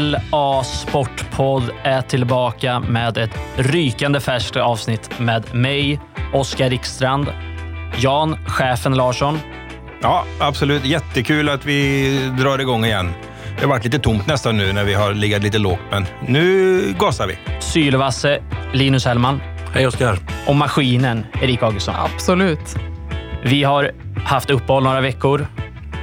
LA Sportpodd är tillbaka med ett rykande färskt avsnitt med mig, Oskar Rikstrand, Jan Chefen Larsson. Ja, absolut. Jättekul att vi drar igång igen. Det har varit lite tomt nästan nu när vi har legat lite lågt, men nu gasar vi. Sylvasse Linus Hellman. Hej Oskar. Och maskinen Erik Augustsson. Absolut. Vi har haft uppehåll några veckor.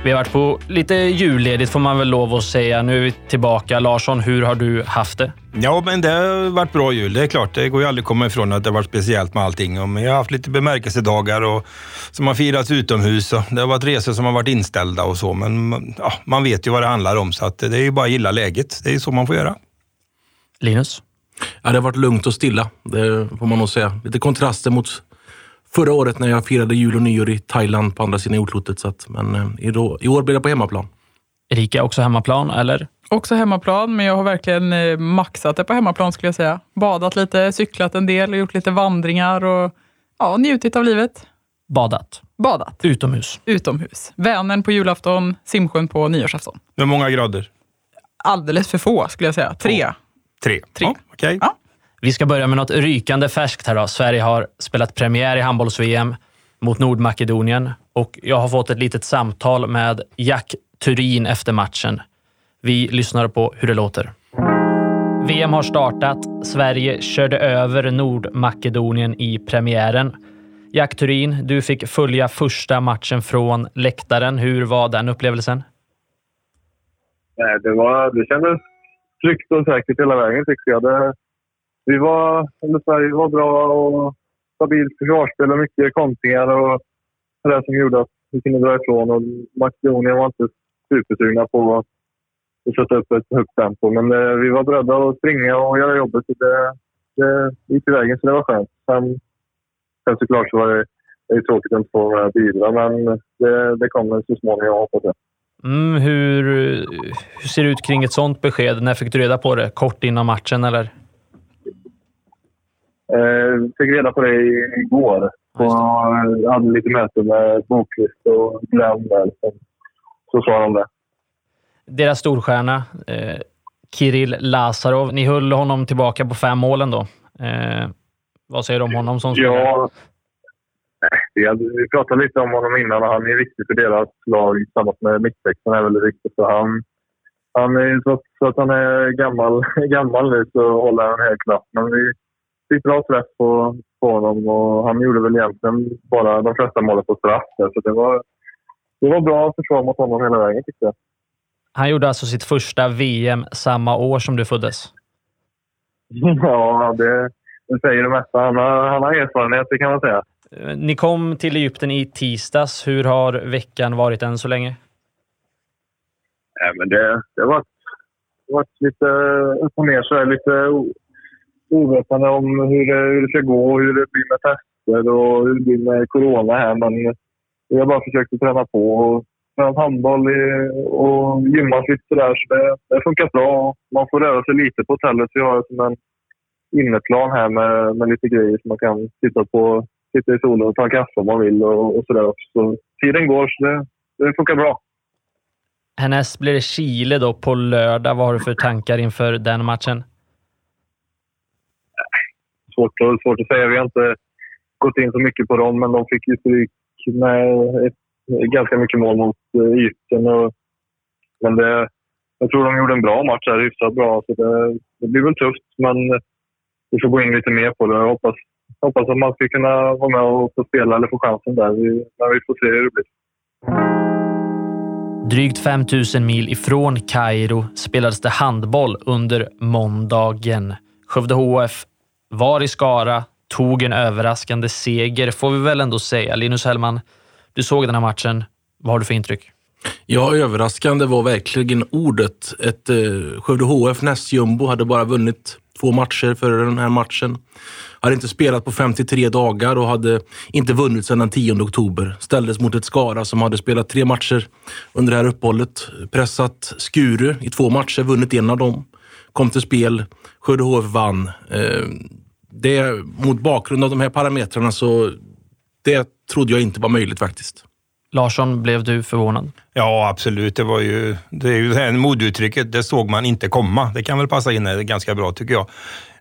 Vi har varit på lite julledigt får man väl lov att säga. Nu är vi tillbaka. Larsson, hur har du haft det? Ja, men det har varit bra jul. Det är klart, det går ju aldrig att komma ifrån att det har varit speciellt med allting. Men jag har haft lite bemärkelsedagar och, som har firats utomhus. Och det har varit resor som har varit inställda och så. Men ja, man vet ju vad det handlar om, så att det är ju bara att gilla läget. Det är ju så man får göra. Linus? Ja, det har varit lugnt och stilla. Det får man nog säga. Lite kontraster mot förra året när jag firade jul och nyår i Thailand på andra sidan jordklotet. Så att, men eh, i, år blir det på hemmaplan. Erika, också hemmaplan, eller? Också hemmaplan, men jag har verkligen eh, maxat det på hemmaplan skulle jag säga. Badat lite, cyklat en del, gjort lite vandringar och ja, njutit av livet. Badat? Badat. Utomhus? Utomhus. Vänern på julafton, simsjön på nyårsafton. Hur många grader? Alldeles för få skulle jag säga. Tre. Tre. Tre. Ja, okej. Ja. Vi ska börja med något rykande färskt här. Då. Sverige har spelat premiär i handbolls-VM mot Nordmakedonien och jag har fått ett litet samtal med Jack Turin efter matchen. Vi lyssnar på hur det låter. VM har startat. Sverige körde över Nordmakedonien i premiären. Jack Turin, du fick följa första matchen från läktaren. Hur var den upplevelsen? Nej, det, var, det kändes tryggt och säkert hela vägen tycker jag. Det, vi var, eller Sverige var bra och stabilt försvarsspel och mycket kontringar och det som gjorde att vi kunde dra ifrån. Och Makedonien var inte supersugna på att sätta upp ett högt tempo. Men eh, vi var beredda att springa och göra jobbet. Så det, det gick i vägen, så det var skönt. Sen, sen såklart så var det, det är tråkigt att inte få bidra, men det, det kommer så småningom, hoppas jag. Mm, hur, hur ser det ut kring ett sånt besked? När fick du reda på det? Kort innan matchen, eller? Eh, fick reda på det igår. Jag hade lite möte med Bokvist och Glenn där. Så, så sa de det. Deras storstjärna, eh, Kirill Lazarov. Ni höll honom tillbaka på fem målen då. Eh, vad säger du om honom som spelare? Ja, vi, pratade lite om honom innan och han är viktig för deras lag tillsammans med mittväxten är väldigt viktig. Så han, han är, så att han är gammal, gammal nu så håller han. Men vi fick bra träff på, på honom och han gjorde väl egentligen bara de flesta målen på straff. Så det var, det var bra försvar mot honom hela vägen tyckte jag. Han gjorde alltså sitt första VM samma år som du föddes. Ja, det, det säger det mesta. Han har, han har erfarenhet, det kan man säga. Ni kom till Egypten i tisdags. Hur har veckan varit än så länge? Nej, men det, det har varit, det har varit lite upp och ner, så lite ovetande om hur det, hur det ska gå och hur det blir med tester och hur det blir med corona här. Men vi har bara försökt att träna på och handboll och gymma lite sådär. Så det, det har funkat bra. Man får röra sig lite på hotellet. Vi har som en inneplan här med, med lite grejer som man kan sitta på sitta i solen och ta en kaffe om man vill och, och sådär. Så tiden går, så det, det funkar bra. Härnäst blir det Chile då på lördag. Vad har du för tankar inför den matchen? Svårt, att- svårt att säga. Vi har inte gått in så mycket på dem, men de fick ju stryk med ett, ganska mycket mål mot eh, Egypten. Och, men det, jag tror de gjorde en bra match här, hyfsat bra. Så det, det blir väl tufft, men vi får gå in lite mer på det. Jag hoppas, hoppas att man ska kunna vara med och få spela eller få chansen där. Vi, när vi får se hur det blir. Drygt 5 000 mil ifrån Kairo spelades det handboll under måndagen. Skövde HF var i Skara, tog en överraskande seger, får vi väl ändå säga. Linus Hellman, du såg den här matchen. Vad har du för intryck? Ja, överraskande var verkligen ordet. Ett eh, Skövde HF nästjumbo hade bara vunnit två matcher före den här matchen. Hade inte spelat på 53 dagar och hade inte vunnit sedan den 10 oktober. Ställdes mot ett Skara som hade spelat tre matcher under det här uppehållet. Pressat Skuru i två matcher, vunnit en av dem. Kom till spel, Skövde HF vann. Eh, det, mot bakgrund av de här parametrarna så det trodde jag inte var möjligt faktiskt. Larsson, blev du förvånad? Ja, absolut. Det var ju, det är ju det här modeuttrycket, det såg man inte komma. Det kan väl passa in här ganska bra tycker jag.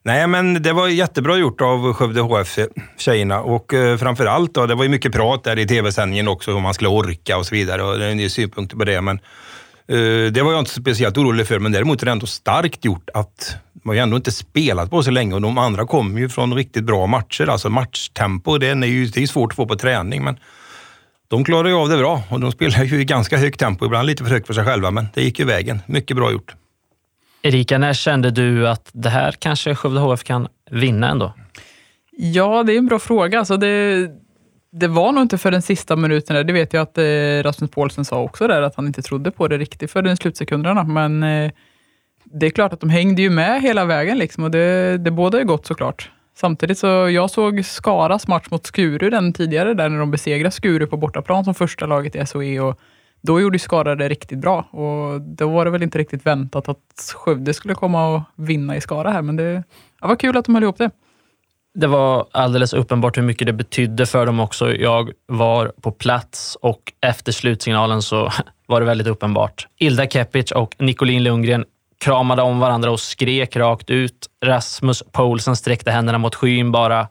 Nej, men det var jättebra gjort av Skövde HF tjejerna och eh, framför allt då, det var ju mycket prat där i tv-sändningen också om man skulle orka och så vidare och det är en del synpunkter på det. Men eh, det var jag inte speciellt orolig för, men däremot är det ändå starkt gjort att man har ju ändå inte spelat på så länge och de andra kommer ju från riktigt bra matcher. Alltså matchtempo, det är ju det är svårt att få på träning, men de klarar ju av det bra och de spelar ju i ganska högt tempo, ibland lite för högt för sig själva, men det gick ju vägen. Mycket bra gjort. Erika, när kände du att det här kanske Skövde HF kan vinna ändå? Ja, det är en bra fråga. Alltså det, det var nog inte för den sista minuten. Där. Det vet jag att eh, Rasmus Paulsen sa också, där, att han inte trodde på det riktigt för den slutsekunderna. Men eh, det är klart att de hängde ju med hela vägen liksom, och det, det båda är gott såklart. Samtidigt så jag såg Skaras match mot Skuru den tidigare, där när de besegrade Skuru på bortaplan som första laget i SOE. Och då gjorde Skara det riktigt bra och då var det väl inte riktigt väntat att Skövde skulle komma och vinna i Skara här, men det ja, var kul att de höll ihop det. Det var alldeles uppenbart hur mycket det betydde för dem också. Jag var på plats och efter slutsignalen så var det väldigt uppenbart. Ilda Kepic och Nicolin Lundgren kramade om varandra och skrek rakt ut. Rasmus Poulsen sträckte händerna mot skyn bara.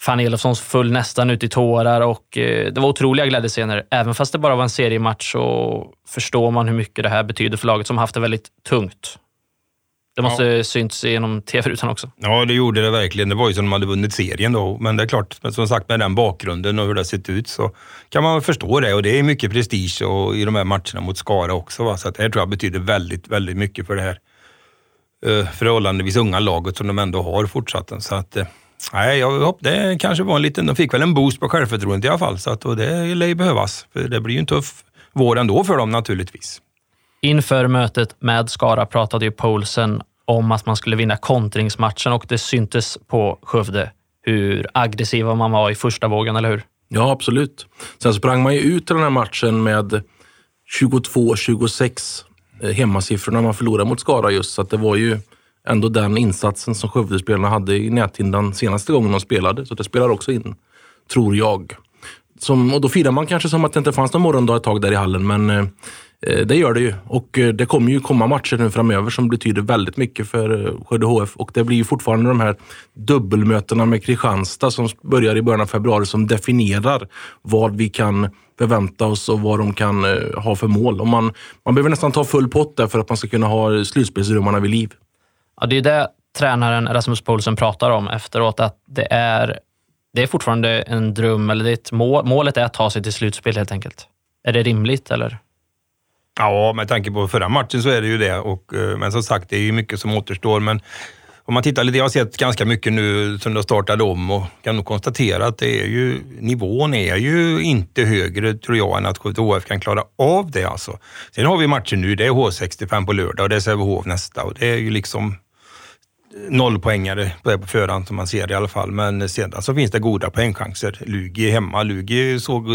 Fanny Elofsson föll nästan ut i tårar och eh, det var otroliga glädjescener. Även fast det bara var en seriematch så förstår man hur mycket det här betyder för laget som haft det väldigt tungt. Det måste ja. synts genom tv-rutan också. Ja, det gjorde det verkligen. Det var ju som de hade vunnit serien då. Men det är klart, som sagt med den bakgrunden och hur det har sett ut så kan man förstå det. Och det är mycket prestige och i de här matcherna mot Skara också. Va? Så att det här tror jag betyder väldigt, väldigt mycket för det här uh, förhållandevis unga laget som de ändå har fortsatt. Så att, uh, nej, jag hoppas det kanske var en liten... De fick väl en boost på självförtroendet i alla fall. Så att, och det lär ju behövas. För det blir ju en tuff vår ändå för dem naturligtvis. Inför mötet med Skara pratade ju Poulsen om att man skulle vinna kontringsmatchen och det syntes på Skövde hur aggressiva man var i första vågen, eller hur? Ja, absolut. Sen sprang man ju ut i den här matchen med 22-26 hemmasiffror eh, hemmasiffrorna man förlorade mot Skara just, så att det var ju ändå den insatsen som Skövdespelarna hade i näthinnan senaste gången de spelade, så det spelar också in, tror jag. Som, och då firar man kanske som att det inte fanns någon morgondag ett tag där i hallen, men Eh, Eh, det gör det ju och eh, det kommer ju komma matcher nu framöver som betyder väldigt mycket för eh, Skövde HF och det blir ju fortfarande de här dubbelmötena med Kristianstad som börjar i början av februari som definierar vad vi kan förvänta oss och vad de kan ha för mål. Och man, man behöver nästan ta full pott där för att man ska kunna ha slutspelsrummarna vid liv. Ja, det är det tränaren Rasmus Poulsen pratar om efteråt, att det är, det är fortfarande en dröm, eller det är ett mål, målet är att ta sig till slutspel helt enkelt. Är det rimligt eller? Ja, med tanke på förra matchen så är det ju det. Och, eh, men som sagt, det är ju mycket som återstår. Men om man tittar lite, jag har sett ganska mycket nu som det startade om och kan nog konstatera att det är ju, nivån är ju inte högre, tror jag, än att HF kan klara av det. Alltså. Sen har vi matchen nu, det är H65 på lördag och det är Sävehof nästa och det är ju liksom nollpoängare på, på förhand som man ser i alla fall. Men sedan så finns det goda poängchanser. Lugi är hemma. Lugi såg,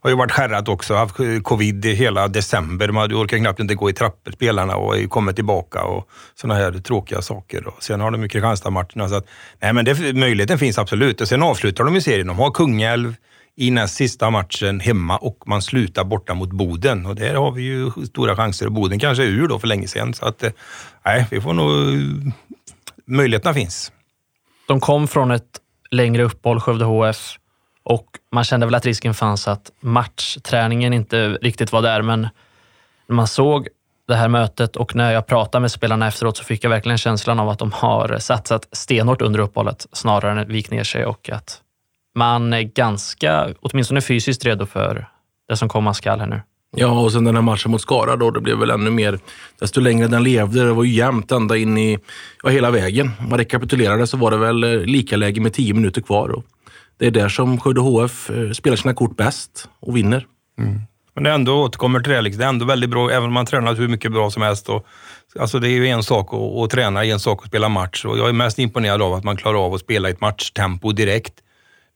har ju varit skärrat också, haft covid hela december. Man orkar knappt inte gå i trappor spelarna och kommit tillbaka och sådana här tråkiga saker. Och sen har de ju Kristianstad-matcherna. Så att, nej men det, möjligheten finns absolut. Och sen avslutar de ju serien. De har Kungälv i näst sista matchen hemma och man slutar borta mot Boden. Och där har vi ju stora chanser. Boden kanske är ur då för länge sedan. Så att, eh, nej, vi får nog möjligheterna finns. De kom från ett längre uppehåll, Skövde HF, och man kände väl att risken fanns att matchträningen inte riktigt var där, men när man såg det här mötet och när jag pratade med spelarna efteråt så fick jag verkligen känslan av att de har satsat stenhårt under uppehållet snarare än vikt ner sig och att man är ganska, åtminstone fysiskt redo för det som komma skall här nu. Ja, och sen den här matchen mot Skara då, det blev väl ännu mer, desto längre den levde, det var ju jämnt ända in i, ja, hela vägen. Om man rekapitulerade så var det väl eh, lika läge med tio minuter kvar. Och det är där som Skövde HF eh, spelar sina kort bäst och vinner. Mm. Men det ändå återkommer till det, liksom. det är ändå väldigt bra, även om man tränar hur mycket bra som helst. Och, alltså det är ju en sak att, att träna, en sak att spela match. Och jag är mest imponerad av att man klarar av att spela i ett matchtempo direkt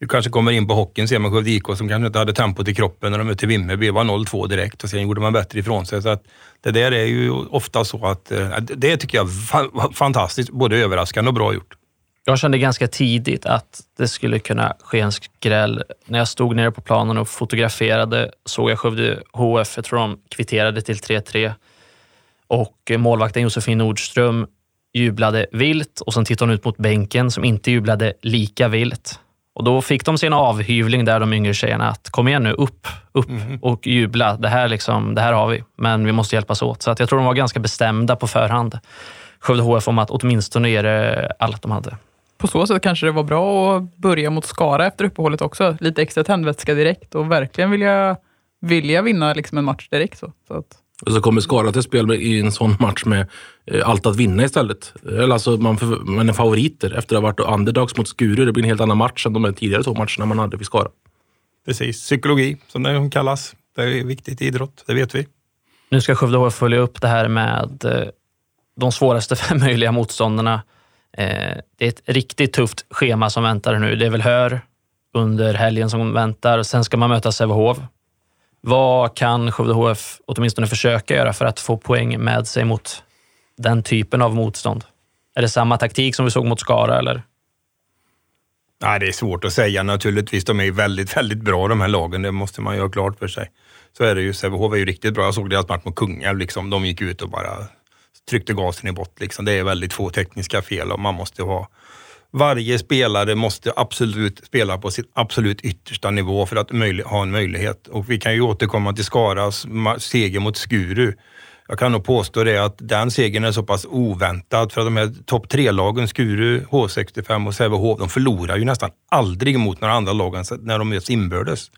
du kanske kommer in på hockeyn, ser man Skövde IK som kanske inte hade tempot i kroppen när de mötte Vimmerby. Det var 0-2 direkt och sen gjorde man bättre ifrån sig. Så att det där är ju ofta så att, eh, det tycker jag var fantastiskt, både överraskande och bra gjort. Jag kände ganska tidigt att det skulle kunna ske en skräll. När jag stod nere på planen och fotograferade såg jag Skövde HF, jag tror de kvitterade till 3-3. Och eh, målvakten Josefin Nordström jublade vilt och sen tittade hon ut mot bänken som inte jublade lika vilt. Och Då fick de sin avhyvling där, de yngre tjejerna, att kom igen nu, upp, upp mm. och jubla. Det här, liksom, det här har vi, men vi måste hjälpas åt. Så att jag tror de var ganska bestämda på förhand, Skövde HF, om att åtminstone ge det allt de hade. På så sätt kanske det var bra att börja mot Skara efter uppehållet också. Lite extra tändvätska direkt och verkligen vilja, vilja vinna liksom en match direkt. Så. så att... Och så kommer Skara till spel i en sån match med eh, allt att vinna istället. Eller alltså man, man är favoriter efter att ha varit underdogs mot Skuru. Det blir en helt annan match än de tidigare två matcherna man hade vid Skara. Precis. Psykologi, som det kallas. Det är viktigt i idrott, det vet vi. Nu ska Skövde HF följa upp det här med eh, de svåraste fem möjliga motståndarna. Eh, det är ett riktigt tufft schema som väntar nu. Det är väl Hör under helgen som väntar. Sen ska man möta Sävehof vad kan Skövde HF åtminstone försöka göra för att få poäng med sig mot den typen av motstånd? Är det samma taktik som vi såg mot Skara eller? Nej, det är svårt att säga naturligtvis. De är väldigt, väldigt bra de här lagen. Det måste man ju ha klart för sig. Så är det ju. Sävehof är ju riktigt bra. Jag såg deras match mot Kungälv. Liksom. De gick ut och bara tryckte gasen i botten. Liksom. Det är väldigt få tekniska fel och man måste ha varje spelare måste absolut spela på sin absolut yttersta nivå för att ha en möjlighet. Och vi kan ju återkomma till Skaras seger mot Skuru. Jag kan nog påstå det att den segern är så pass oväntad för att de här topp tre-lagen, Skuru, H65 och Sävehof, de förlorar ju nästan aldrig mot några andra lag när de möts inbördes.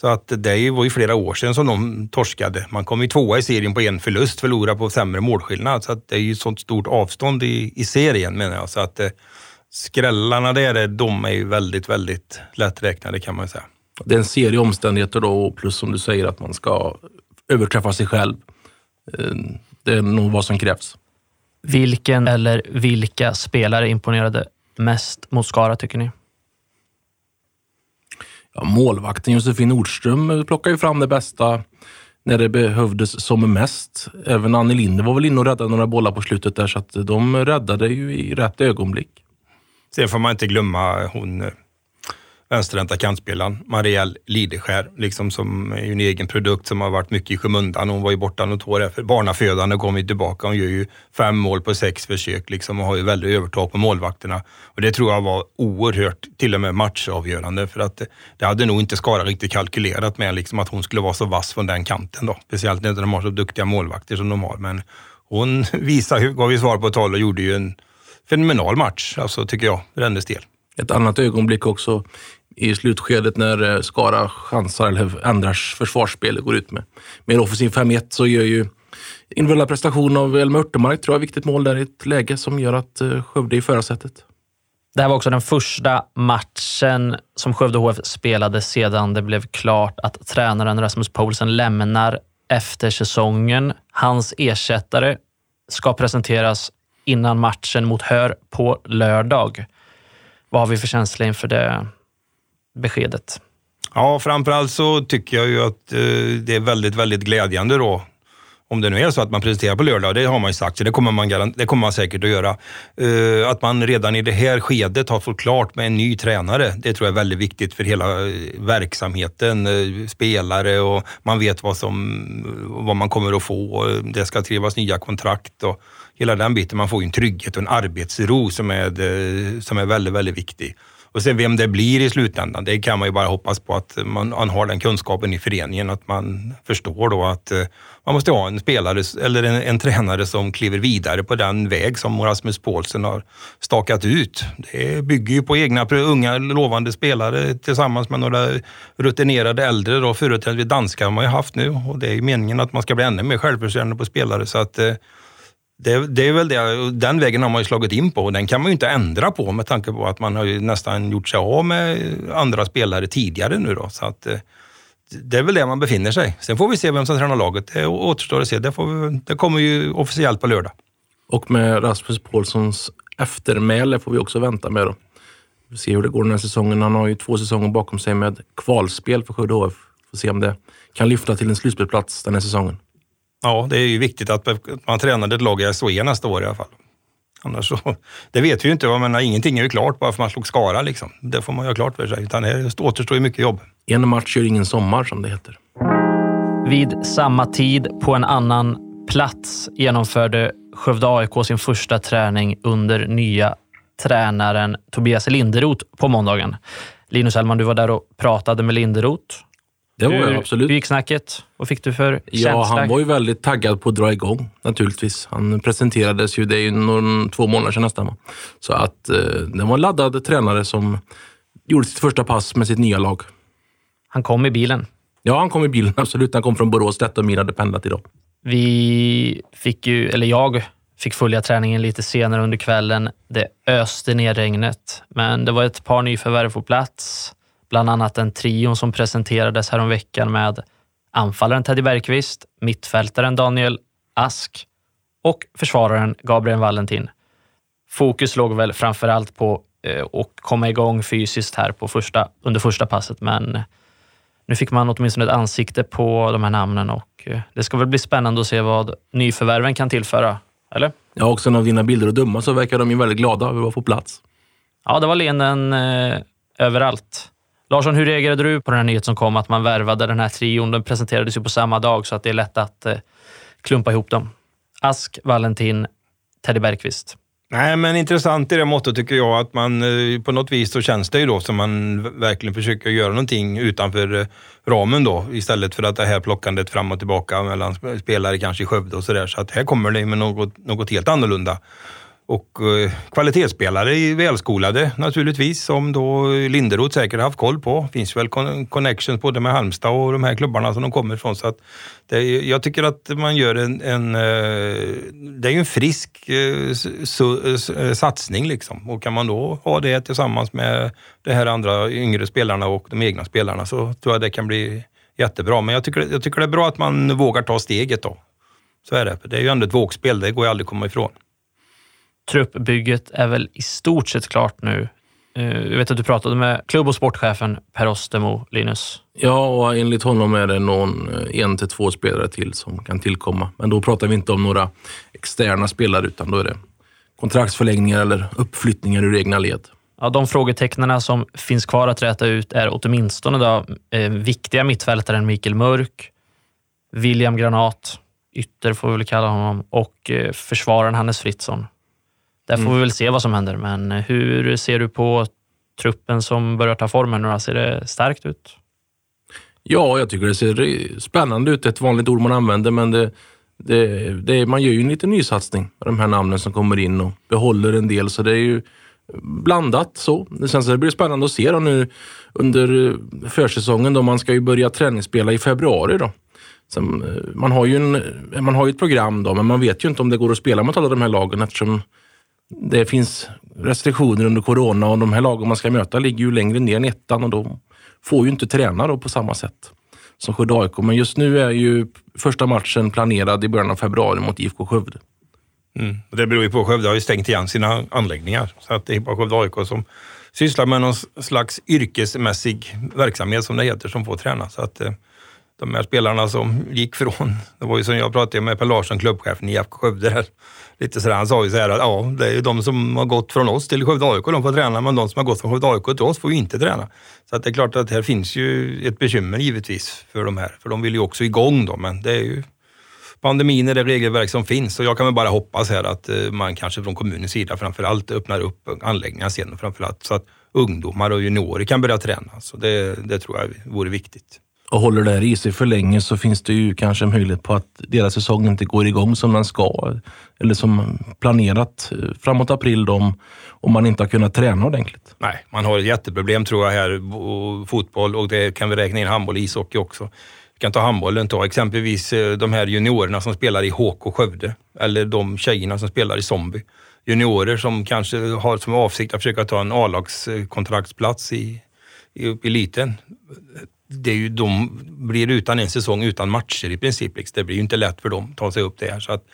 Så att det var ju flera år sedan som de torskade. Man kom ju tvåa i serien på en förlust, förlorade på sämre målskillnad. Så att det är ju ett sånt stort avstånd i, i serien menar jag. Så att eh, skrällarna där, de är ju väldigt, väldigt lätträknade kan man säga. Det är en serie omständigheter då, plus som du säger att man ska överträffa sig själv. Eh, det är nog vad som krävs. Vilken eller vilka spelare imponerade mest mot Skara tycker ni? Ja, målvakten Josefin Nordström plockade ju fram det bästa när det behövdes som mest. Även Annie Linde var väl inne och räddade några bollar på slutet där, så att de räddade ju i rätt ögonblick. Sen får man inte glömma hon eh, vänsterhänta kantspelaren, Marielle Lideskär, liksom som är en egen produkt som har varit mycket i skymundan. Hon var ju borta något år efter barnafödande och kom ju tillbaka. Hon gör ju fem mål på sex försök liksom och har ju väldigt övertag på målvakterna. Och det tror jag var oerhört, till och med matchavgörande, för att eh, det hade nog inte Skara riktigt kalkylerat med, liksom att hon skulle vara så vass från den kanten då. Speciellt när de har så duktiga målvakter som de har. Men hon visade, gav ju svar på tal och gjorde ju en fenomenal match, alltså, tycker jag, för hennes del. Ett annat ögonblick också i slutskedet när eh, Skara chansar eller ändrar försvarsspel går ut med mer offensiv 5-1 så gör ju individuella prestation av Elmer Örtemark tror jag viktigt mål där i ett läge som gör att eh, Skövde är i förarsätet. Det här var också den första matchen som Skövde HF spelade sedan det blev klart att tränaren Rasmus Poulsen lämnar efter säsongen. Hans ersättare ska presenteras innan matchen mot Hör på lördag. Vad har vi för känsla inför det beskedet? Ja, framförallt så tycker jag ju att eh, det är väldigt, väldigt glädjande då. Om det nu är så att man presenterar på lördag, det har man ju sagt, så det kommer man, det kommer man säkert att göra. Eh, att man redan i det här skedet har fått klart med en ny tränare, det tror jag är väldigt viktigt för hela eh, verksamheten, Eh, spelare och man vet vad, som, vad man kommer att få. Det ska skrivas nya kontrakt och hela den biten. Man får ju en trygghet och en arbetsro som är, eh, som är väldigt, väldigt viktig. Och sen vem det blir i slutändan, det kan man ju bara hoppas på att man, man har den kunskapen i föreningen, att man förstår då att eh, man måste ha en spelare eller en, en, tränare som kliver vidare på den väg som Rasmus Paulsen har stakat ut. Det bygger ju på egna unga lovande spelare tillsammans med några rutinerade äldre. Då, företrädesvis danskar har man ju haft nu och det är ju meningen att man ska bli ännu mer självförsörjande på spelare. Så att, eh, det, det, är väl det, den vägen har man ju slagit in på och den kan man ju inte ändra på med tanke på att man har ju nästan gjort sig av med andra spelare tidigare nu då. Så att, eh, det är väl där man befinner sig. Sen får vi se vem som tränar laget. Det återstår att se. Det, vi, det kommer ju officiellt på lördag. Och med Rasmus Paulssons eftermäle får vi också vänta med. Då. Vi får se hur det går den här säsongen. Han har ju två säsonger bakom sig med kvalspel för Skövde HF. Får se om det kan lyfta till en slutspelsplats den här säsongen. Ja, det är ju viktigt att man tränar ett lag i SHE nästa år i alla fall. Annars så, det vet vi ju inte. Jag menar, ingenting är ju klart bara för man slog Skara. Liksom. Det får man ju ha klart för sig. Utan det återstår ju mycket jobb. En match gör ingen sommar, som det heter. Vid samma tid på en annan plats genomförde Skövde AIK sin första träning under nya tränaren Tobias Linderoth på måndagen. Linus Hellman, du var där och pratade med Linderoth. Det var jag absolut. Hur gick snacket? Vad fick du för Ja, känsla? han var ju väldigt taggad på att dra igång naturligtvis. Han presenterades ju, det är ju någon, två månader sedan nästan. va? Så att eh, det var en laddad tränare som gjorde sitt första pass med sitt nya lag. Han kom i bilen. Ja, han kom i bilen, absolut. Han kom från Borås, 13 mil hade pendlat idag. Vi fick ju, eller jag fick följa träningen lite senare under kvällen. Det öste ner regnet, men det var ett par nyförvärv på plats. Bland annat en trion som presenterades häromveckan med anfallaren Teddy Bergqvist, mittfältaren Daniel Ask och försvararen Gabriel Valentin. Fokus låg väl framför allt på eh, att komma igång fysiskt här på första, under första passet, men nu fick man åtminstone ett ansikte på de här namnen och eh, det ska väl bli spännande att se vad nyförvärven kan tillföra. Eller? Ja, också av dina bilder att döma så verkar de ju väldigt glada över att vara på plats. Ja, det var leenden eh, överallt. Larsson, hur reagerade du på den här nyheten som kom att man värvade den här trion? Den presenterades ju på samma dag så att det är lätt att eh, klumpa ihop dem. Ask, Valentin, Teddy Bergqvist. Nej, men intressant i det måttet tycker jag att man eh, på något vis så känns det ju då som man verkligen försöker göra någonting utanför eh, ramen då istället för att det här plockandet fram och tillbaka mellan spelare kanske i Skövde och sådär. Så att här kommer det med något, något helt annorlunda. Och eh, kvalitetsspelare är välskolade naturligtvis, som då Linderoth säkert haft koll på. finns väl con- connections både med Halmstad och de här klubbarna som de kommer ifrån. Så att det, jag tycker att man gör en, en eh, det är ju en frisk eh, su- s- eh, satsning liksom. Och kan man då ha det tillsammans med de här andra yngre spelarna och de egna spelarna så tror jag det kan bli jättebra. Men jag tycker, jag tycker det är bra att man vågar ta steget då. Så är det. Det är ju ändå ett vågspel, det går ju aldrig att komma ifrån. Truppbygget är väl i stort sett klart nu. Eh, Jag vet att du pratade med klubb och sportchefen Per Ostermo, Linus. Ja, och enligt honom är det någon eh, en till två spelare till som kan tillkomma. Men då pratar vi inte om några externa spelare, utan då är det kontraktsförlängningar eller uppflyttningar ur egna led. Ja, de frågetecknen som finns kvar att räta ut är åtminstone då, eh, viktiga mittfältaren Mikael Mörk, William Granat, ytter får vi väl kalla honom, och eh, försvararen Hannes Fritzson. Där får vi väl se vad som händer, men hur ser du på truppen som börjar ta formen nu? Ser det starkt ut? Ja, jag tycker det ser spännande ut. Ett vanligt ord man använder, men det, det, det, man gör ju en liten nysatsning med de här namnen som kommer in och behåller en del. Så det är ju blandat så. Sen så det blir spännande att se då nu under eh, försäsongen. Då man ska ju börja träningsspela i februari. Då. Sen, eh, man, har ju en, man har ju ett program då, men man vet ju inte om det går att spela mot alla de här lagen eftersom det finns restriktioner under corona och de här lagen man ska möta ligger ju längre ner än ettan och de får ju inte träna då på samma sätt som Skövde AIK. Men just nu är ju första matchen planerad i början av februari mot IFK Skövde. Mm. Det beror ju på att Skövde har ju stängt igen sina anläggningar. Så att det är bara Skövde AIK som sysslar med någon slags yrkesmässig verksamhet som det heter, som får träna. Så att eh, de här spelarna som gick från, det var ju som jag pratade med Per Larsson, klubbchefen i IFK Skövde där. Lite sådär, han sa ju så här att ja, det är ju de som har gått från oss till Skövde AIK, de får träna, men de som har gått från Skövde AIK till oss får ju inte träna. Så att det är klart att här finns ju ett bekymmer givetvis för de här, för de vill ju också igång då, men det är ju pandemin är det regelverk som finns och jag kan väl bara hoppas här att eh, man kanske från kommunens sida framförallt öppnar upp anläggningar sen framförallt så att ungdomar och juniorer kan börja träna. Så det, det tror jag vore viktigt. Och håller det här i sig för länge så finns det ju kanske en möjlighet på att deras säsong inte går igång som den ska. Eller som planerat eh, framåt april då, om, om man inte har kunnat träna ordentligt. Nej, man har ett jätteproblem tror jag här, och fotboll och det kan vi räkna in handboll och ishockey också. Vi kan ta handbollen, ta exempelvis eh, de här juniorerna som spelar i HK Skövde eller de tjejerna som spelar i Zombie. Juniorer som kanske har som avsikt att försöka ta en A-lagskontraktsplats i, i, i eliten. Det är ju, de blir utan en säsong utan matcher i princip. Liksom. Det blir ju inte lätt för dem att ta sig upp det här. Så att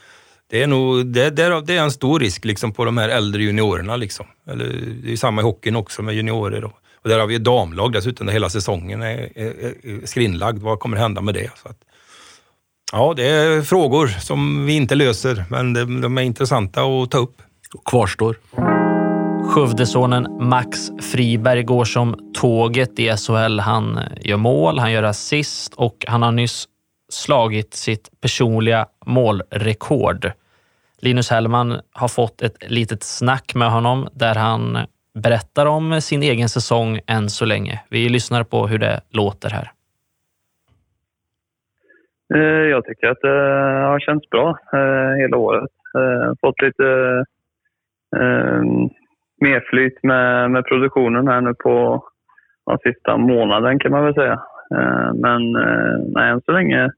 det är nog det, det, är, det är en stor risk liksom, på de här äldre juniorerna. Liksom. Eller, det är ju samma i hockeyn också med juniorer. Och, och där har vi ett damlag dessutom där hela säsongen är, är, är skrinlagd. Vad kommer hända med det? Så att, ja, det är frågor som vi inte löser, men de, de är intressanta att ta upp. Och kvarstår. Skövdesonen Max Friberg går som tåget i SHL. Han eh, gör mål, han gör assist och han har nyss slagit sitt personliga målrekord. Linus Hellman har fått ett litet snack med honom där han berättar om sin egen säsong än så länge. Vi lyssnar på hur det låter här. Eh, jag tycker att det har känts bra eh, hela året. Fått lite mer flyt med, med produktionen här nu på den sista månaden kan man väl säga. Men nej, än så länge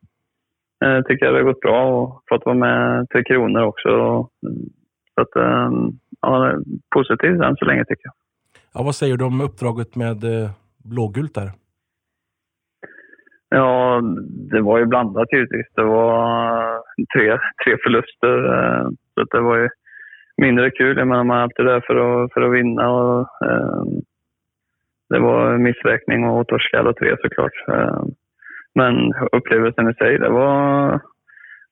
tycker jag det har gått bra och fått vara med Tre Kronor också. Så att, ja, positivt än så länge tycker jag. Ja, vad säger du om uppdraget med blågult där? Ja, det var ju blandat givetvis. Det var tre, tre förluster. Eh, så det var ju mindre kul. Jag menar, man är alltid där för att, för att vinna. Och, eh, det var missräkning och torska alla tre såklart. Eh, men upplevelsen i sig, det var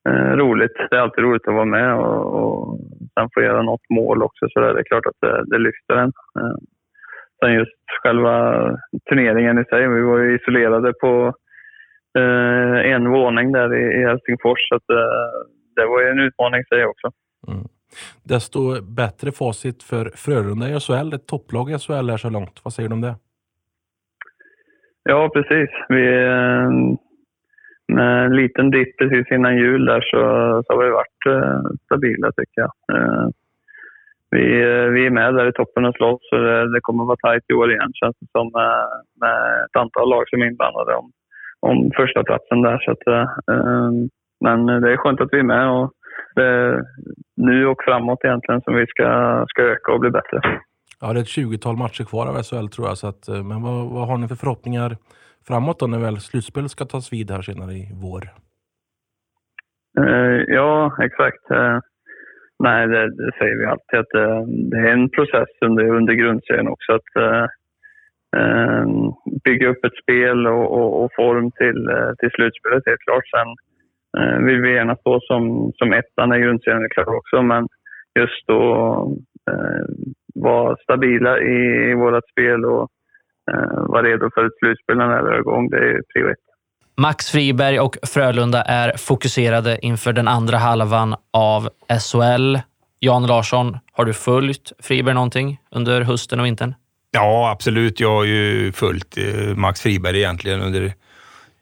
eh, roligt. Det är alltid roligt att vara med och, och sen få göra något mål också. Så det är klart att det, det lyfter en. Eh, sen just själva turneringen i sig. Vi var ju isolerade på eh, en våning där i, i Helsingfors. Så att, eh, det var ju en utmaning sig också. Mm. Desto bättre facit för Frölunda i SHL, ett topplag i SHL här så långt. Vad säger du om det? Ja, precis. Vi, eh, med en liten dipp precis innan jul där så, så har vi varit eh, stabila tycker jag. Eh, vi, vi är med där i toppen och slåss så det, det kommer att vara tajt i år igen känns det som med, med ett antal lag som är inblandade om, om första platsen där. Så att, men det är skönt att vi är med och nu och framåt egentligen som vi ska, ska öka och bli bättre. Ja, det är ett 20-tal matcher kvar av SHL tror jag. Så att, eh, men vad, vad har ni för förhoppningar framåt då när väl slutspelet ska tas vid här senare i vår? Uh, ja, exakt. Uh, nej, det, det, säger vi alltid att uh, det är en process under, under grundserien också. Att, Ehm, bygga upp ett spel och, och, och form till, eh, till slutspelet helt klart. Sen eh, vill vi gärna stå som, som ettan i grundserien klart också, men just då eh, vara stabila i, i vårt spel och eh, vara redo för ett slutspel när det är igång. Det är prio Max Friberg och Frölunda är fokuserade inför den andra halvan av SHL. Jan Larsson, har du följt Friberg någonting under hösten och vintern? Ja, absolut. Jag har ju följt eh, Max Friberg egentligen under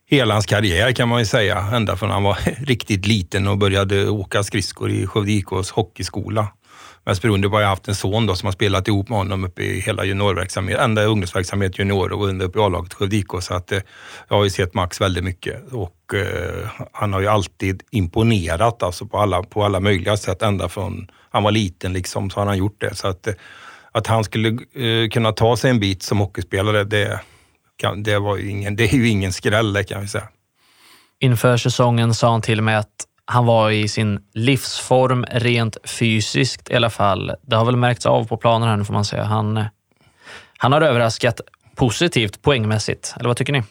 hela hans karriär kan man ju säga. Ända från han var riktigt liten och började åka skridskor i Skövde IKs hockeyskola. Mest beroende på att jag haft en son då, som har spelat ihop med honom uppe i hela juniorverksamhet, ända ungdomsverksamhet, junior och ända upp i A-laget Skövde IK. Så att, eh, jag har ju sett Max väldigt mycket och eh, han har ju alltid imponerat alltså på, alla, på alla möjliga sätt. Ända från han var liten liksom, så har han gjort det. Så att, eh, att han skulle eh, kunna ta sig en bit som hockeyspelare, det, kan, det, var ingen, det är ju ingen skräll det kan vi säga. Inför säsongen sa han till mig att han var i sin livsform rent fysiskt i alla fall. Det har väl märkts av på planen här nu får man säga. Han, eh, han har överraskat positivt poängmässigt, eller vad tycker ni?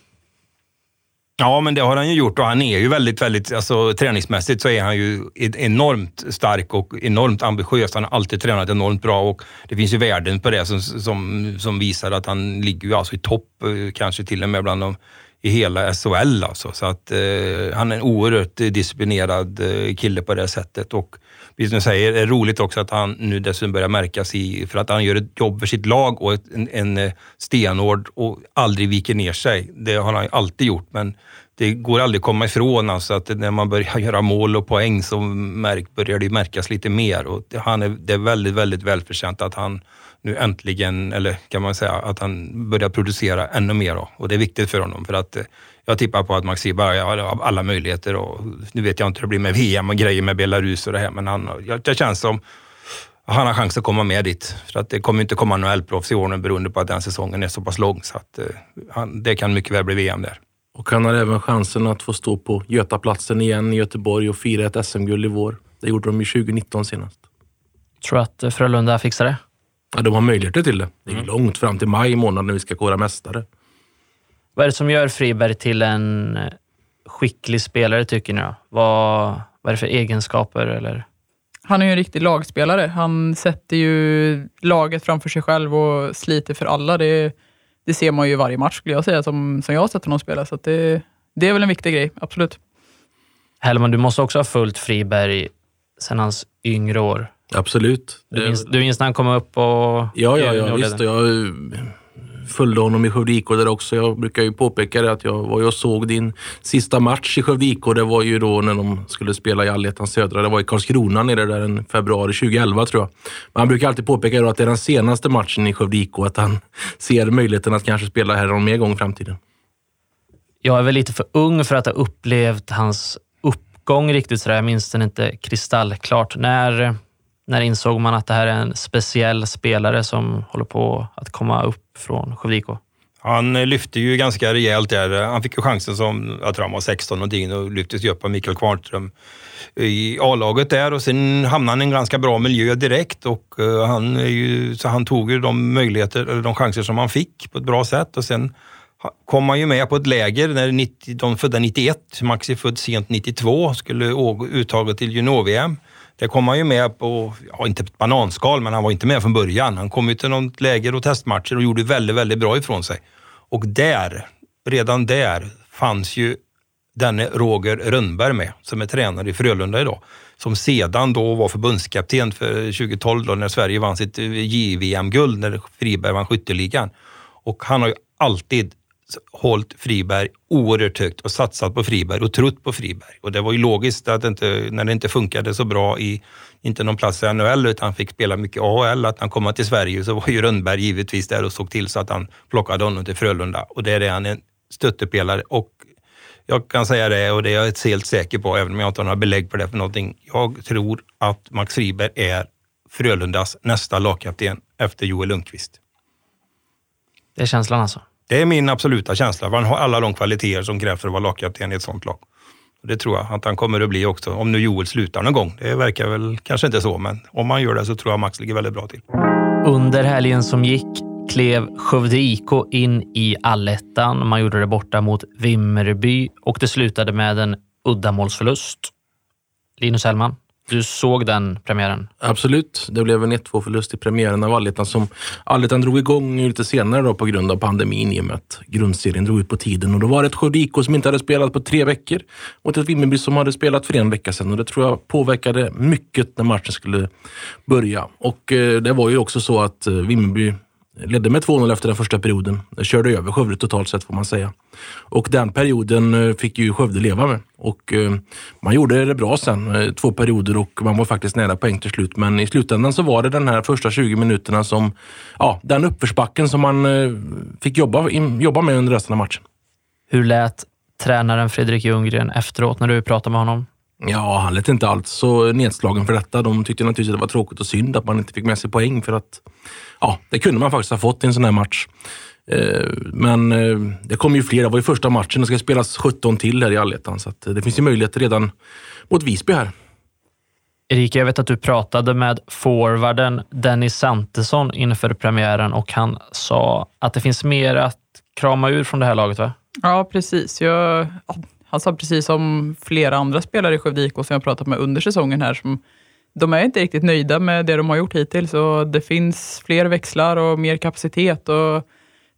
Ja, men det har han ju gjort och han är ju väldigt, väldigt, alltså träningsmässigt så är han ju e-, enormt stark och enormt ambitiös. Han har alltid tränat enormt bra och det finns ju värden på det som, som, som visar att han ligger ju alltså i topp, eh, kanske till och med bland de i hela SHL alltså. Så att eh, han är en oerhört disciplinerad eh, kille på det sättet och precis som du säger, det är roligt också att han nu dessutom börjar märkas i, för att han gör ett jobb för sitt lag och en, en eh, stenhård och aldrig viker ner sig. Det har han alltid gjort, men det går aldrig att komma ifrån alltså att när man börjar göra mål och poäng så märk, börjar det märkas lite mer. Och det, han är, det är väldigt, väldigt välförtjänt att han nu äntligen, eller kan man säga, att han börjar producera ännu mer. Då. Och det är viktigt för honom för att eh, jag tippar på att Maxi bara har alla möjligheter och nu vet jag inte hur det blir med VM och grejer med Belarus och det här, men han, det känns som han har chans att komma med dit. För att det kommer inte komma några proffs i år nu beroende på att den säsongen är så pass lång. Så att, eh, han, det kan mycket väl bli VM där. Och han har även chansen att få stå på Götaplatsen igen i Göteborg och fira ett SM-guld i vår. Det gjorde de ju 2019 senast. Tror du att Frölunda fixar det? Ja, de har möjligheter till det. Det är mm. långt fram till maj månad när vi ska kora mästare. Vad är det som gör Friberg till en eh, skicklig spelare tycker ni? Då? Vad, vad är det för egenskaper? Eller? Han är ju en riktig lagspelare. Han sätter ju laget framför sig själv och sliter för alla. Det, det ser man ju varje match skulle jag säga, som, som jag har sett honom spela. Så det, det är väl en viktig grej, absolut. Hellman, du måste också ha följt Friberg sedan hans yngre år. Absolut. Du minns, du minns när han kom upp och... Ja, ja, ja visst. Jag följde honom i Skövde IK där också. Jag brukar ju påpeka det att jag var och såg din sista match i Skövde IK. Det var ju då när de skulle spela i Allettan Södra. Det var i Karlskrona nere där en februari 2011 tror jag. Men han brukar alltid påpeka då att det är den senaste matchen i Skövde IK. Att han ser möjligheten att kanske spela här någon mer gång i framtiden. Jag är väl lite för ung för att ha upplevt hans gång riktigt sådär. Jag minns den inte kristallklart. När, när insåg man att det här är en speciell spelare som håller på att komma upp från Skövde Han lyfte ju ganska rejält där. Han fick ju chansen som, jag tror han var 16 och och lyftes ju upp av Mikael Kvarnström i A-laget där och sen hamnade han i en ganska bra miljö direkt och eh, han, ju, så han tog ju de möjligheter, eller de chanser som han fick på ett bra sätt och sen kom han ju med på ett läger när 90, de födda 91, Maxi född sent 92, skulle uttaget till junior-VM. Det kom han ju med på, ja inte ett bananskal, men han var inte med från början. Han kom ju till något läger och testmatcher och gjorde väldigt, väldigt bra ifrån sig. Och där, redan där, fanns ju denne Roger Rönnberg med, som är tränare i Frölunda idag. Som sedan då var förbundskapten för 2012 då, när Sverige vann sitt eh, JVM-guld, när Friberg vann skytteligan. Och han har ju alltid hållit Friberg oerhört högt och satsat på Friberg och trott på Friberg. Och det var ju logiskt att inte, när det inte funkade så bra i, inte någon plats i NHL, utan han fick spela mycket AHL, att han kom till Sverige så var ju Rönnberg givetvis där och såg till så att han plockade honom till Frölunda. Och där är han en stöttepelare och jag kan säga det och det är jag helt säker på, även om jag inte har några belägg för det för någonting. Jag tror att Max Friberg är Frölundas nästa lagkapten efter Joel Lundqvist. Det är känslan alltså? Det är min absoluta känsla. Han har alla de kvaliteter som krävs för att vara lagkapten i ett sånt lag. Det tror jag att han kommer att bli också, om nu Joel slutar någon gång. Det verkar väl kanske inte så, men om han gör det så tror jag Max ligger väldigt bra till. Under helgen som gick klev Skövde IK in i allettan. Man gjorde det borta mot Vimmerby och det slutade med en uddamålsförlust. Linus Hellman, du såg den premiären? Absolut. Det blev en 1-2 förlust i premiären av Allettan som Allettan drog igång lite senare då på grund av pandemin i och med att grundserien drog ut på tiden. Och då var det ett Sjödiko som inte hade spelat på tre veckor mot ett Vimmerby som hade spelat för en vecka sedan. Och det tror jag påverkade mycket när matchen skulle börja. Och eh, det var ju också så att eh, Vimmerby ledde med 2-0 efter den första perioden. Körde över Skövde totalt sett får man säga. Och den perioden eh, fick ju Skövde leva med. Och eh, man gjorde det bra sen, eh, två perioder och man var faktiskt nära poäng till slut. Men i slutändan så var det den här första 20 minuterna som, ja, den uppförsbacken som man fick jobba, jobba med under resten av matchen. Hur lät tränaren Fredrik Ljunggren efteråt när du pratade med honom? Ja, han lät inte alls så nedslagen för detta. De tyckte naturligtvis att det var tråkigt och synd att man inte fick med sig poäng för att ja, det kunde man faktiskt ha fått i en sån här match. Eh, men eh, det kommer ju fler. Det var ju första matchen. Det ska spelas 17 till här i allettan, så det finns ju möjlighet redan mot Visby här. Erika, jag vet att du pratade med forwarden Dennis Santesson inför premiären och han sa att det finns mer att krama ur från det här laget, va? Ja, precis. Jag, han sa precis som flera andra spelare i Skövde IK som jag pratat med under säsongen här, som de är inte riktigt nöjda med det de har gjort hittills och det finns fler växlar och mer kapacitet. Och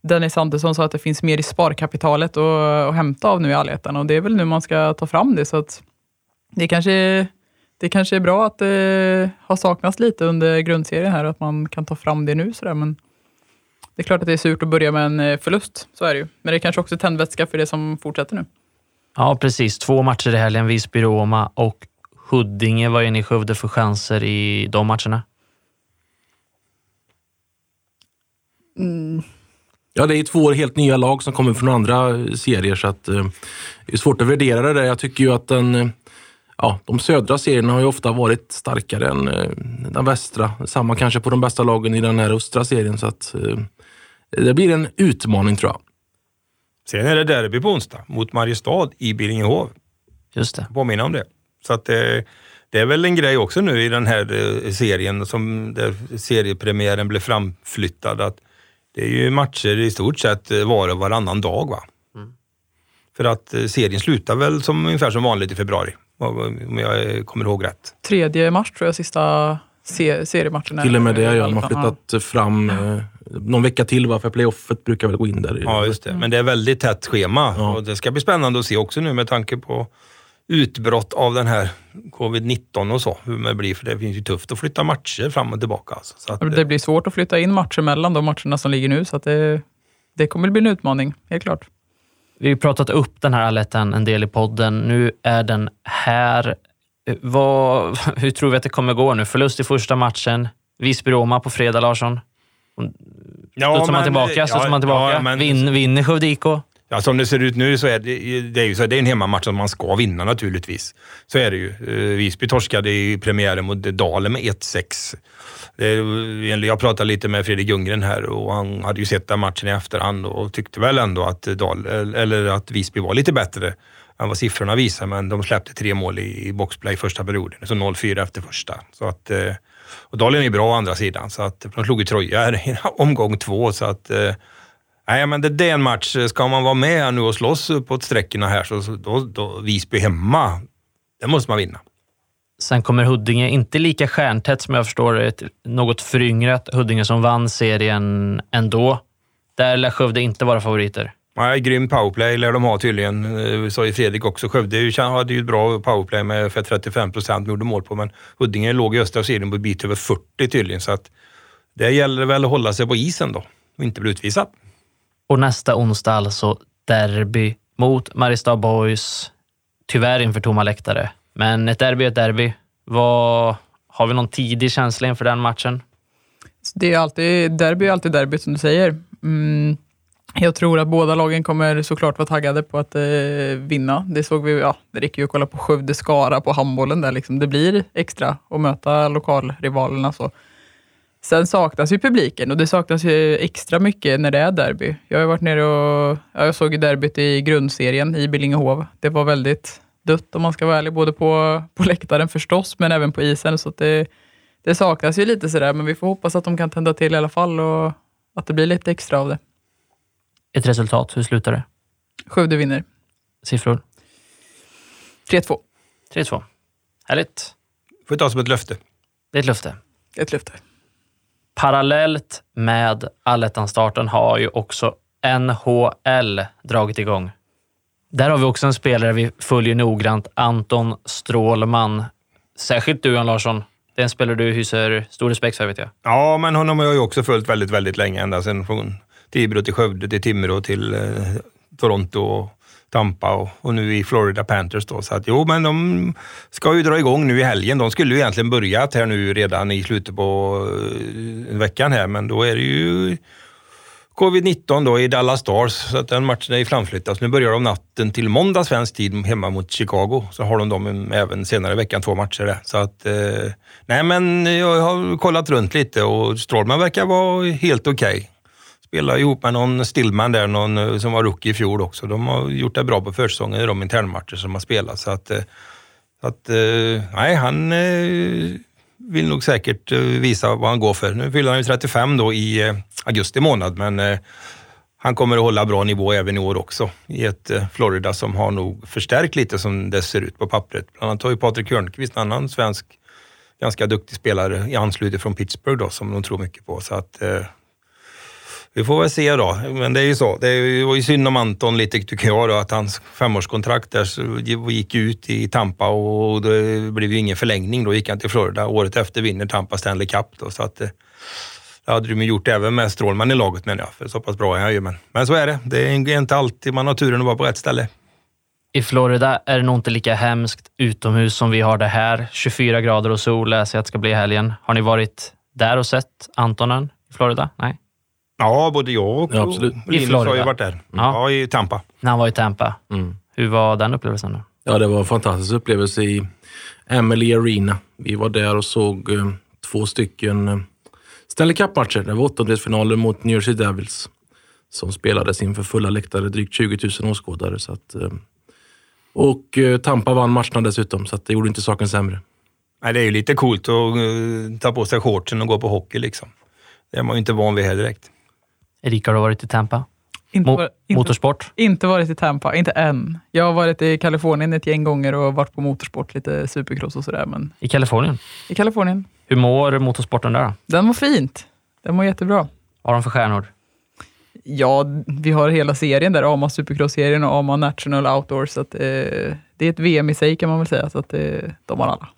Dennis Andersson sa att det finns mer i sparkapitalet att, att hämta av nu i allettan och det är väl nu man ska ta fram det. Så att det, kanske, det kanske är bra att det har saknats lite under grundserien här, att man kan ta fram det nu. Sådär. Men det är klart att det är surt att börja med en eh, förlust, så är det ju. Men det är kanske också tändvätska för det som fortsätter nu. Ja, precis. Två matcher i helgen, Visby-Roma och Huddinge. Vad är ni Skövde för chanser i de matcherna? Mm. Ja, det är två helt nya lag som kommer från andra serier så att eh, det är svårt att värdera det där. Jag tycker ju att den, eh, ja, de södra serierna har ju ofta varit starkare än eh, den västra. Samma kanske på de bästa lagen i den här östra serien så att eh, det blir en utmaning tror jag. Sen är det derby på onsdag mot Mariestad i Billingehov. Just det. Påminna om det. Så att det, eh, det är väl en grej också nu i den här eh, serien, som där seriepremiären blev framflyttad, att det är ju matcher i stort sett eh, var och varannan dag. Va? Mm. För att serien slutar väl som, ungefär som vanligt i februari. om jag kommer ihåg rätt. Tredje mars tror jag, sista se seriematchen. Till och med det, ja. De har flyttat fram någon vecka till, va? för playoffet brukar väl gå in där. Ja, just det. Men det är väldigt tätt schema ja. och det ska bli spännande att se också nu med tanke på utbrott av den här covid-19 och så, hur det blir. För det finns ju tufft att flytta matcher fram och tillbaka. Alltså. Så att, det blir svårt att flytta in matcher mellan de matcherna som ligger nu, så att det, det kommer att bli en utmaning, helt klart. Vi har pratat upp den här allettan en del i podden. Nu är den här. Vad, hur tror vi att det kommer gå nu? Förlust i första matchen. Visby-Roma på fredag, Larsson. Ja, Studsar man tillbaka, studsar ja, man tillbaka. Ja, men, Vin, vinner Skövde IK? Ja, som det ser ut nu så är det, det är ju så, det är en hemmamatch som man ska vinna naturligtvis. Så är det ju. Eh, Visby torskade i premiären mot Dalen med 1-6. Jag pratade lite med Fredrik Ljunggren här och han hade ju sett den matchen i efterhand och tyckte väl ändå att, Dal, eller att Visby var lite bättre än vad siffrorna visar, men de släppte tre mål i boxplay första perioden, så 0-4 efter första. Så att, eh, och Dalen är bra å andra sidan, så att de slog ju Troja här i omgång två. Så att, eh, nej, men det, är en match. Ska man vara med nu och slåss uppåt sträckorna här, så, då, då Visby hemma, det måste man vinna. Sen kommer Huddinge, inte lika stjärntätt som jag förstår ett något föryngrat Huddinge som vann serien ändå. Där lär Skövde inte vara favoriter. Nej, grym powerplay lär de ha tydligen. Eh, sa ju Fredrik också. Skövde hade ju ett bra powerplay med för 35 procent gjorde mål på, men Huddinge låg i östra serien på en bit över 40 tydligen. Så att det gäller väl att hålla sig på isen då och inte bli utvisad. Och nästa onsdag alltså derby mot Mariestad Boys. Tyvärr inför tomma läktare. Men ett derby är ett derby. Vad, har vi någon tidig känsla inför den matchen? Det är alltid, derby är alltid derby som du säger. Mm. Jag tror att båda lagen kommer såklart vara taggade på att eh, vinna. Det såg vi, ja, det räcker ju att kolla på Skövde-Skara på handbollen där. Liksom. Det blir extra att möta lokalrivalerna. Så. Sen saknas ju publiken och det saknas ju extra mycket när det är derby. Jag har varit nere och ja, jag såg derbyt i grundserien i Billingehov. Det var väldigt dött om man ska vara ärlig, både på, på läktaren förstås, men även på isen. Så det, det saknas ju lite sådär, men vi får hoppas att de kan tända till i alla fall och att det blir lite extra av det. Ett resultat, hur slutar det? Skövde vinner. Siffror? 3-2. 3-2. Härligt. Får vi ta som ett löfte. Det är ett löfte. Ett löfte. Parallellt med allettan-starten har ju också NHL dragit igång. Där har vi också en spelare vi följer noggrant, Anton Strålman. Särskilt du, Jan Larsson. Det är en spelare du hyser stor respekt för, vet jag. Ja, men honom har jag ju också följt väldigt, väldigt länge. Ända sedan från Tibro till Skövde, till Timrå, till eh, Toronto och Tampa och, och, nu i Florida Panthers. Då. Så att, jo, men de ska ju dra igång nu i helgen. De skulle ju egentligen börjat här nu redan i slutet på eh, veckan här, men då är det ju covid-19 då i Dallas Stars, så att den matchen är framflyttad. Nu börjar de natten till måndag svensk tid hemma mot Chicago. Så har de dem även senare i veckan, två matcher där. Så att, eh, nej men jag har kollat runt lite och Strålman verkar vara helt okej. Okay. Spelar ihop med någon Stillman där, någon eh, som var rookie i fjol också. De har gjort det bra på försäsongen i de internmatcher som har spelat. Så att, eh, att eh, nej, han eh, vill nog säkert eh, visa vad han går för. Nu fyller han ju 35 då i eh, augusti månad, men eh, han kommer att hålla bra nivå även i år också i ett Florida som har nog förstärkt lite som det ser ut på pappret. Bland annat har ju Patrik Hörnqvist, en annan svensk ganska duktig spelare i anslutning från Pittsburgh då, som de tror mycket på. Så att vi får väl se då. Men det är ju så. Det var ju synd om Anton lite tycker jag då, att hans femårskontrakt där gick ut i Tampa och det blev ju ingen förlängning. Då gick han till Florida. Året efter vinner Tampa Stanley Cup. Då, så att, eh, det hade de gjort även med Strålman i laget menar jag. För så pass bra är han ju. Men, men så är det. Det är inte alltid man har turen att vara på rätt ställe. I Florida är det nog inte lika hemskt utomhus som vi har det här. 24 grader och sol läser jag att det ska bli helgen. Har ni varit där och sett Antonen i Florida? Nej? Ja, både jag och ja, absolut. Linus har ju varit där. Ja. ja. i Tampa. När han var i Tampa. Mm. Hur var den upplevelsen då? Ja, det var en fantastisk upplevelse i Emily Arena. Vi var där och såg eh, två stycken eh, Stanley Cup-matcher. Det var åttondelsfinaler mot New Jersey Devils som spelades inför fulla läktare, drygt 20 000 åskådare. Så att, eh, och eh, Tampa vann matcherna dessutom, så det gjorde inte saken sämre. Nej, det är ju lite coolt att uh, ta på sig shortsen och gå på hockey. Liksom. Det är man ju inte van vid här direkt. Erika, har du varit i Tampa? Inte, Mo- var, inte, motorsport? inte varit i Tampa, inte än. Jag har varit i Kalifornien ett gäng gånger och varit på motorsport, lite supercross och sådär. Men I Kalifornien? i Kalifornien, Hur mår motorsporten där den var fint. Den var jättebra. Vad har de för stjärnor? Ja, vi har hela serien där, AMA Supercross-serien och AMA National Outdoor. Så att, eh, det är ett VM i sig kan man väl säga, så att eh, de har alla.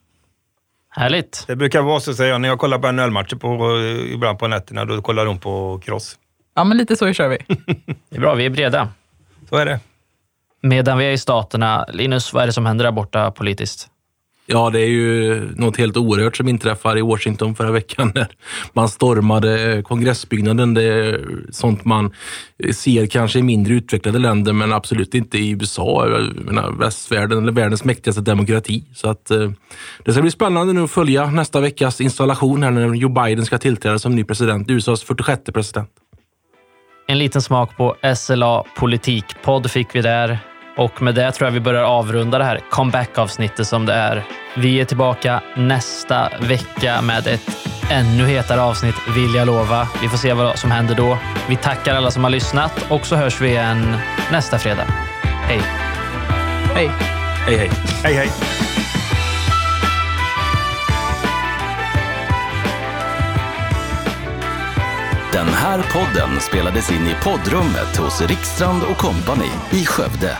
Härligt. Det brukar vara så, säger jag, när jag kollar på NHL-matcher på, eh, ibland på nätterna, då kollar de på cross. Ja, men lite så kör vi. Det är bra, vi är breda. Så är det. Medan vi är i Staterna, Linus, vad är det som händer där borta politiskt? Ja, det är ju något helt oerhört som inträffar i Washington förra veckan när man stormade kongressbyggnaden. Det är sånt man ser kanske i mindre utvecklade länder, men absolut inte i USA, menar, västvärlden eller världens mäktigaste demokrati. Så att eh, det ska bli spännande nu att följa nästa veckas installation här när Joe Biden ska tillträda som ny president, USAs 46 president. En liten smak på SLA Politikpodd fick vi där. Och med det tror jag vi börjar avrunda det här comeback-avsnittet som det är. Vi är tillbaka nästa vecka med ett ännu hetare avsnitt, vill jag lova. Vi får se vad som händer då. Vi tackar alla som har lyssnat och så hörs vi igen nästa fredag. Hej! Hej! Hej, hej! Hej, hej. Den här podden spelades in i poddrummet hos Rikstrand och Company i Skövde.